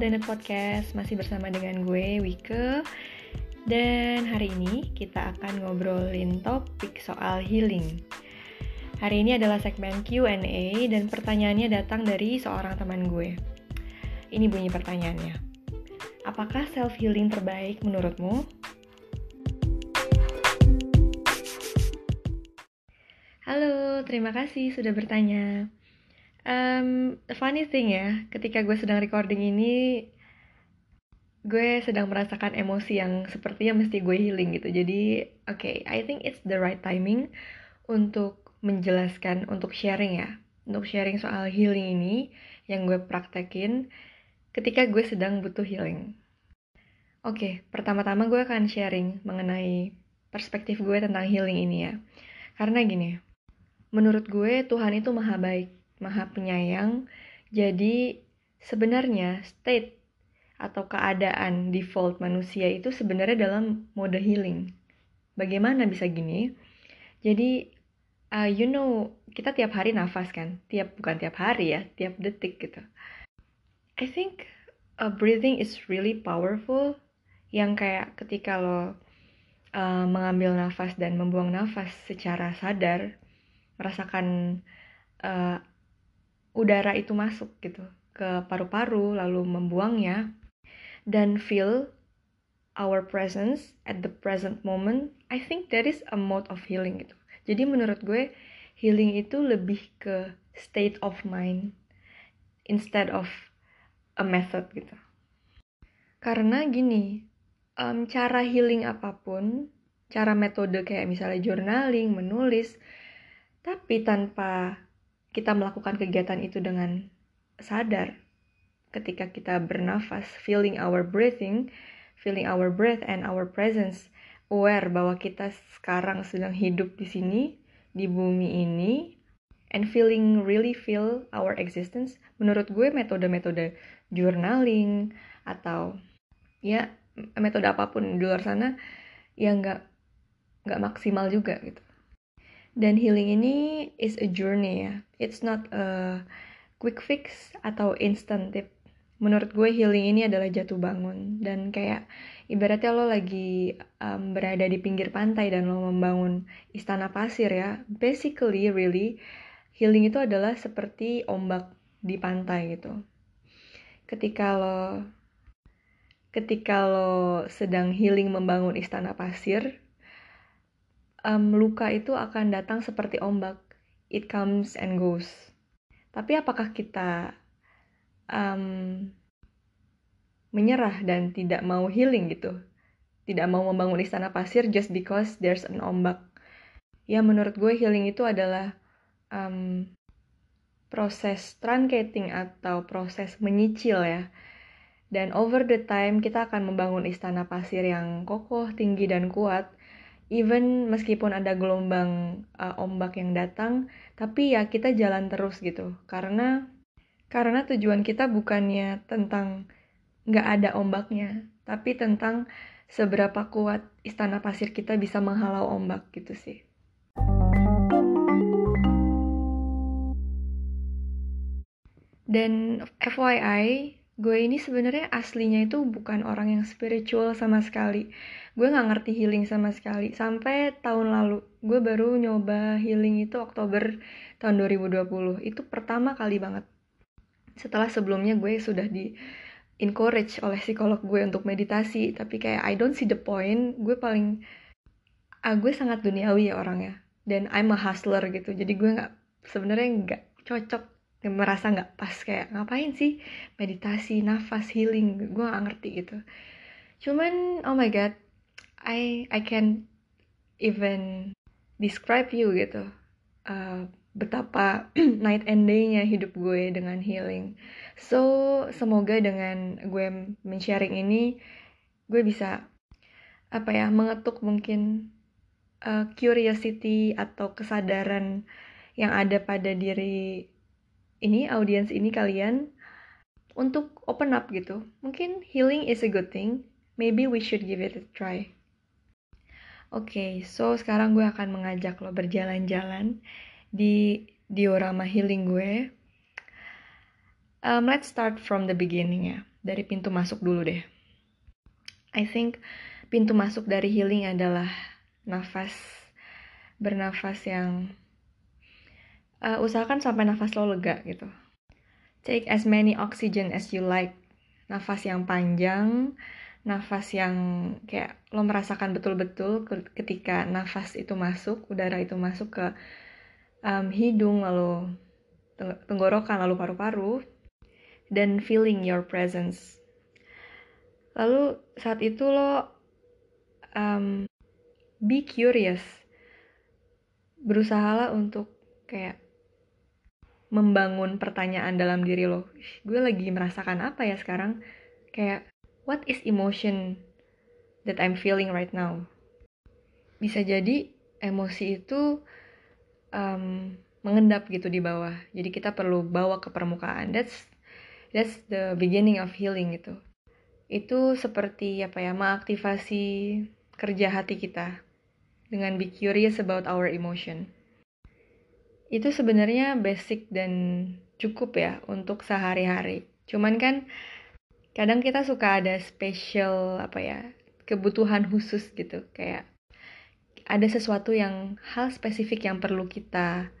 Dana Podcast. Masih bersama dengan gue, Wike. Dan hari ini kita akan ngobrolin topik soal healing. Hari ini adalah segmen Q&A dan pertanyaannya datang dari seorang teman gue. Ini bunyi pertanyaannya. Apakah self-healing terbaik menurutmu? Halo, terima kasih sudah bertanya Um, funny thing ya, ketika gue sedang recording ini, gue sedang merasakan emosi yang sepertinya mesti gue healing gitu. Jadi, oke, okay, I think it's the right timing untuk menjelaskan, untuk sharing ya, untuk sharing soal healing ini yang gue praktekin ketika gue sedang butuh healing. Oke, okay, pertama-tama gue akan sharing mengenai perspektif gue tentang healing ini ya. Karena gini, menurut gue Tuhan itu maha baik maha penyayang. Jadi sebenarnya state atau keadaan default manusia itu sebenarnya dalam mode healing. Bagaimana bisa gini? Jadi uh, you know kita tiap hari nafas kan, tiap bukan tiap hari ya, tiap detik gitu. I think uh, breathing is really powerful. Yang kayak ketika lo uh, mengambil nafas dan membuang nafas secara sadar, merasakan uh, udara itu masuk gitu ke paru-paru lalu membuangnya dan feel our presence at the present moment I think that is a mode of healing gitu. Jadi menurut gue healing itu lebih ke state of mind instead of a method gitu. Karena gini um, cara healing apa pun cara metode kayak misalnya journaling menulis tapi tanpa kita melakukan kegiatan itu dengan sadar ketika kita bernafas, feeling our breathing, feeling our breath and our presence, aware bahwa kita sekarang sedang hidup di sini, di bumi ini, and feeling really feel our existence. Menurut gue metode-metode journaling atau ya metode apa pun di luar sana yang nggak nggak maksimal juga gitu. Dan healing ini is a journey ya. It's not a quick fix atau instant tip. Menurut gue healing ini adalah jatuh bangun dan kayak ibaratnya lo lagi um, berada di pinggir pantai dan lo membangun istana pasir ya. Basically really healing itu adalah seperti ombak di pantai gitu. Ketika lo ketika lo sedang healing membangun istana pasir, um, luka itu akan datang seperti ombak. It comes and goes. Tapi apakah kita um, menyerah dan tidak mau healing gitu? Tidak mau membangun istana pasir just because there's an ombak. Ya menurut gue healing itu adalah um, proses truncating atau proses menyicil ya. Dan over the time kita akan membangun istana pasir yang kokoh, tinggi, dan kuat even meskipun ada gelombang uh, ombak yang datang tapi ya kita jalan terus gitu. Karena karena tujuan kita bukannya tentang nggak ada ombaknya tapi tentang seberapa kuat istana pasir kita bisa menghalau ombak gitu sih. Dan FYI gue ini sebenarnya aslinya itu bukan orang yang spiritual sama sekali. Gue nggak ngerti healing sama sekali. Sampai tahun lalu gue baru nyoba healing itu Oktober tahun 2020 itu pertama kali banget. Setelah sebelumnya gue sudah di encourage oleh psikolog gue untuk meditasi. Tapi kayak I don't see the point gue paling ah gue sangat duniawi ya orangnya. Dan I'm a hustler gitu. Jadi gue nggak sebenarnya nggak cocok merasa nggak pas kayak ngapain sih meditasi nafas healing? Gue gak ngerti gitu. Cuman oh my god I I can even describe you gitu. Uh, betapa night and day-nya hidup gue dengan healing. So semoga dengan gue men-sharing ini gue bisa apa ya mengetuk mungkin uh, curiosity atau kesadaran yang ada pada diri ini audiens ini kalian untuk open up gitu. Mungkin healing is a good thing. Maybe we should give it a try. Oke, okay, so sekarang gue akan mengajak lo berjalan-jalan di diorama healing gue. Um, let's start from the beginning ya, dari pintu masuk dulu deh. I think pintu masuk dari healing adalah nafas, bernafas yang uh, usahakan sampai nafas lo lega gitu. Take as many oxygen as you like. Nafas yang panjang, nafas yang kayak lo merasakan betul-betul ketika nafas itu masuk, udara itu masuk ke um, hidung, lalu tenggorokan, lalu paru-paru, dan feeling your presence. Lalu saat itu lo um, be curious, berusahalah untuk kayak membangun pertanyaan dalam diri lo. Gue lagi merasakan apa ya sekarang? Kayak what is emotion that I'm feeling right now? Bisa jadi emosi itu um, mengendap gitu di bawah. Jadi kita perlu bawa ke permukaan. That's that's the beginning of healing gitu itu seperti apa ya mengaktifasi kerja hati kita dengan be curious about our emotion itu sebenarnya basic dan cukup ya untuk sehari-hari cuman kan kadang kita suka ada special apa ya kebutuhan khusus gitu kayak ada sesuatu yang hal spesifik yang perlu kita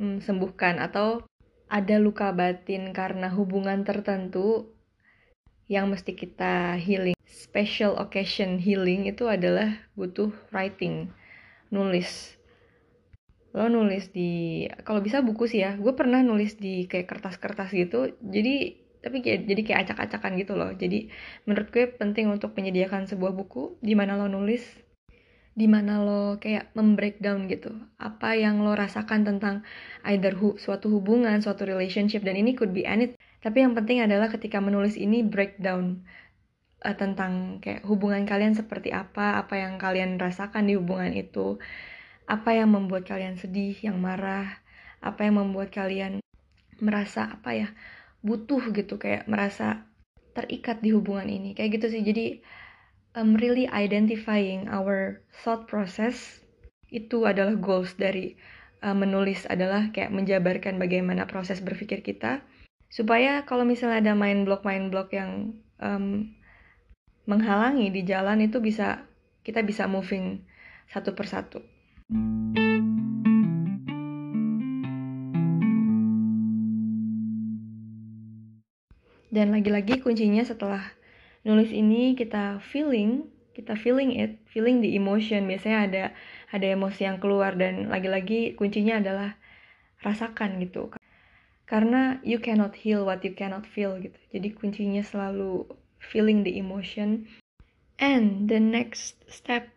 hmm, sembuhkan atau ada luka batin karena hubungan tertentu yang mesti kita healing. Special occasion healing itu adalah butuh writing, nulis. Lo nulis di, kalau bisa buku sih ya. Gue pernah nulis di kayak kertas-kertas gitu. Jadi tapi kayak jadi kayak acak-acakan gitu loh. Jadi menurut gue penting untuk menyediakan sebuah buku di mana lo nulis di mana lo kayak membreakdown gitu apa yang lo rasakan tentang either hu suatu hubungan suatu relationship dan ini could be anything tapi yang penting adalah ketika menulis ini breakdown uh, tentang kayak hubungan kalian seperti apa apa yang kalian rasakan di hubungan itu apa yang membuat kalian sedih yang marah? Apa yang membuat kalian merasa apa ya butuh gitu kayak merasa terikat di hubungan ini? Kayak gitu sih. Jadi um, really identifying our thought process itu adalah goals dari uh, menulis adalah kayak menjabarkan bagaimana proses berpikir kita. Supaya kalau misalnya ada main block main block yang um, menghalangi di jalan itu bisa kita bisa moving satu persatu. Dan lagi-lagi kuncinya setelah nulis ini kita feeling kita feeling it feeling the emotion. Biasanya ada ada emosi yang keluar dan lagi-lagi kuncinya adalah rasakan gitu. Karena you cannot heal what you cannot feel gitu. Jadi kuncinya selalu feeling the emotion. And the next step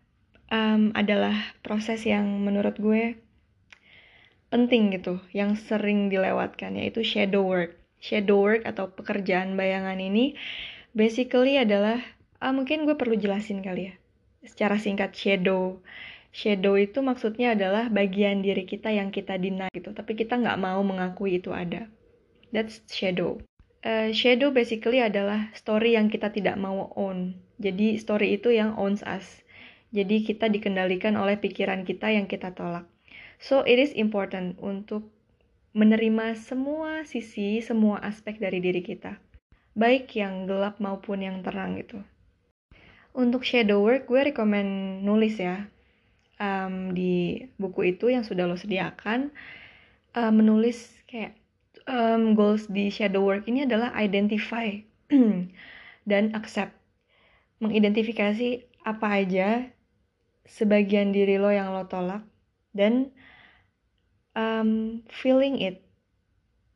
um, adalah proses yang menurut gue penting gitu yang sering dilewatkan yaitu shadow work. Shadow work atau pekerjaan bayangan ini basically adalah uh, mungkin gue perlu jelasin kali ya secara singkat shadow. Shadow itu maksudnya adalah bagian diri kita yang kita deny gitu tapi kita nggak mau mengakui itu ada. That's shadow. Uh, shadow basically adalah story yang kita tidak mau own. Jadi story itu yang owns us jadi kita dikendalikan oleh pikiran kita yang kita tolak so it is important untuk menerima semua sisi semua aspek dari diri kita baik yang gelap maupun yang terang gitu. Untuk shadow work, gue rekomend nulis ya um, di buku itu yang sudah lo sediakan. Uh, menulis kayak um, goals di shadow work ini adalah identify dan accept. Mengidentifikasi apa aja sebagian diri lo yang lo tolak dan um, feeling it.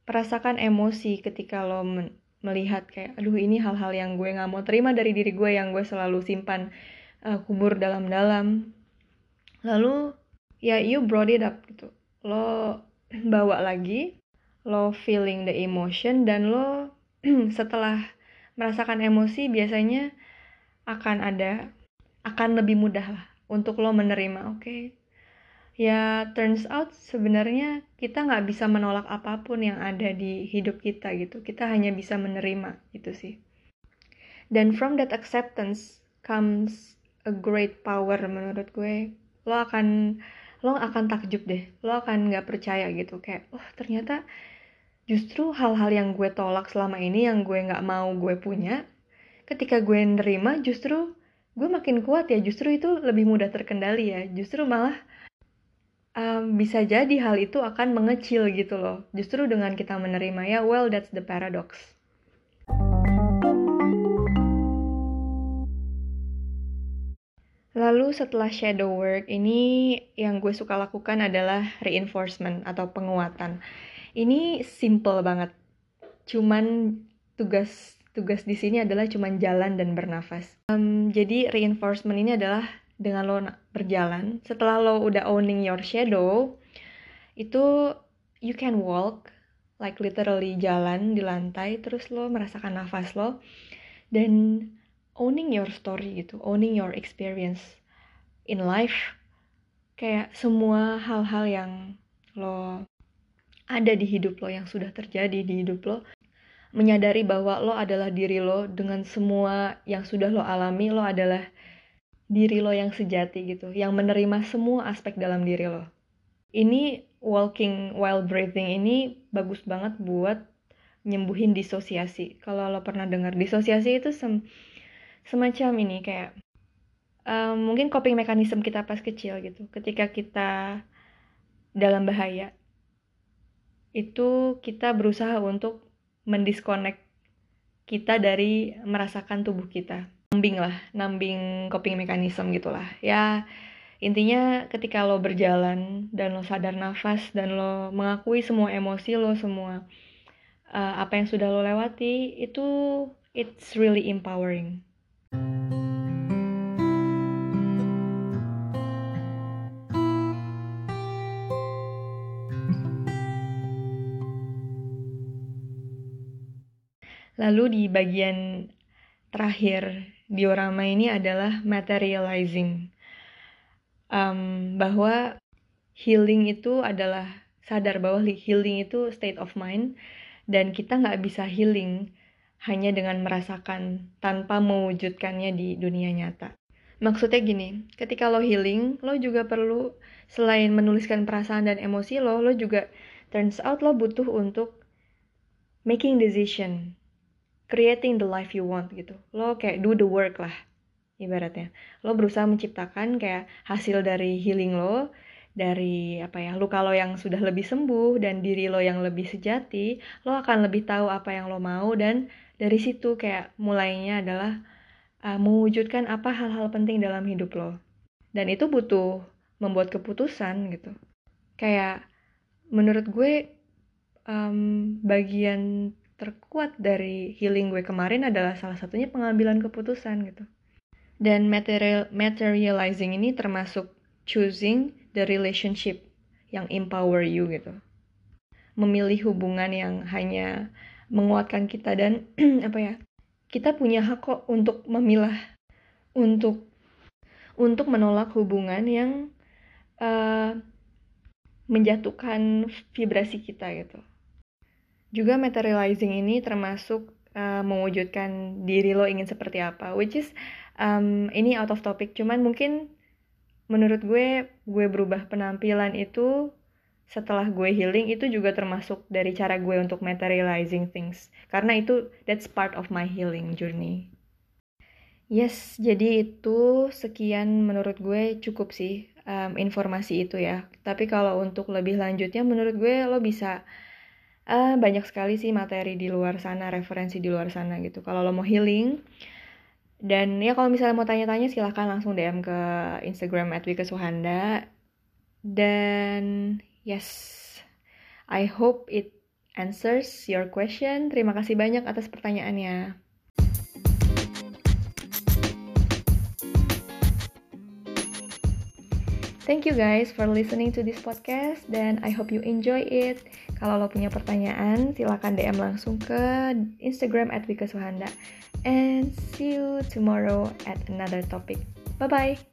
Perasakan emosi ketika lo melihat kayak aduh ini hal-hal yang gue nggak mau terima dari diri gue yang gue selalu simpan uh, kubur dalam-dalam. Lalu ya you brought it up gitu. Lo bawa lagi lo feeling the emotion dan lo setelah merasakan emosi biasanya akan ada akan lebih mudah lah untuk lo menerima oke? Okay? ya turns out sebenarnya kita nggak bisa menolak apa pun yang ada di hidup kita gitu. Kita hanya bisa menerima gitu sih. Dan from that acceptance comes a great power menurut gue. Lo akan lo akan takjub deh. Lo akan nggak percaya gitu. Kayak oh ternyata justru hal-hal yang gue tolak selama ini yang gue nggak mau gue punya ketika gue nerima justru gue makin kuat ya justru itu lebih mudah terkendali ya justru malah um, bisa jadi hal itu akan mengecil gitu loh justru dengan kita menerima ya well that's the paradox Lalu setelah shadow work ini yang gue suka lakukan adalah reinforcement atau penguatan. Ini simple banget. Cuman tugas tugas di sini adalah cuman jalan dan bernafas. Um, jadi reinforcement ini adalah dengan lo berjalan, setelah lo udah owning your shadow, itu you can walk like literally jalan di lantai terus lo merasakan nafas lo dan owning your story gitu, owning your experience in life kayak semua hal-hal yang lo ada di hidup lo yang sudah terjadi di hidup lo menyadari bahwa lo adalah diri lo dengan semua yang sudah lo alami lo adalah diri lo yang sejati gitu yang menerima semua aspek dalam diri lo. Ini walking while breathing ini bagus banget buat nyembuhin disosiasi. Kalau lo pernah dengar disosiasi itu sem semacam ini kayak um, mungkin coping mekanisme kita pas kecil gitu. Ketika kita dalam bahaya itu kita berusaha untuk mendiskonek kita dari merasakan tubuh kita. Nambing lah nambing coping mechanism gitulah ya intinya ketika lo berjalan dan lo sadar nafas dan lo mengakui semua emosi lo semua uh, apa yang sudah lo lewati itu it's really empowering Lalu di bagian terakhir diorama ini adalah materializing. Um, bahwa healing itu adalah sadar bahwa healing itu state of mind dan kita nggak bisa healing hanya dengan merasakan tanpa mewujudkannya di dunia nyata. Maksudnya gini, ketika lo healing, lo juga perlu selain menuliskan perasaan dan emosi lo, lo juga turns out lo butuh untuk making decision creating the life you want gitu. Lo kayak do the work lah ibaratnya. Lo berusaha menciptakan kayak hasil dari healing lo dari apa ya lo yang sudah lebih sembuh dan diri lo yang lebih sejati lo akan lebih tahu apa yang lo mau dan dari situ kayak mulainya adalah uh, mewujudkan apa hal-hal penting dalam hidup lo. Dan itu butuh membuat keputusan gitu. Kayak menurut gue um, bagian terkuat dari healing gue kemarin adalah salah satunya pengambilan keputusan gitu. Dan material materializing ini termasuk choosing the relationship yang empower you gitu. Memilih hubungan yang hanya menguatkan kita dan apa ya? Kita punya hak kok untuk memilah untuk untuk menolak hubungan yang uh, menjatuhkan vibrasi kita gitu juga materializing ini termasuk uh, mewujudkan diri lo ingin seperti apa, which is um, ini out of topic. Cuman mungkin menurut gue gue berubah penampilan itu setelah gue healing itu juga termasuk dari cara gue untuk materializing things karena itu that's part of my healing journey. Yes, jadi itu sekian menurut gue cukup sih um, informasi itu ya. Tapi kalau untuk lebih lanjutnya menurut gue lo bisa uh, banyak sekali sih materi di luar sana, referensi di luar sana gitu. Kalau lo mau healing, dan ya kalau misalnya mau tanya-tanya silahkan langsung DM ke Instagram @wikasuhanda. Dan yes, I hope it answers your question. Terima kasih banyak atas pertanyaannya. Thank you guys for listening to this podcast dan I hope you enjoy it. Kalau lo punya pertanyaan, silakan DM langsung ke Instagram at Wika Suhanda. And see you tomorrow at another topic. Bye-bye. you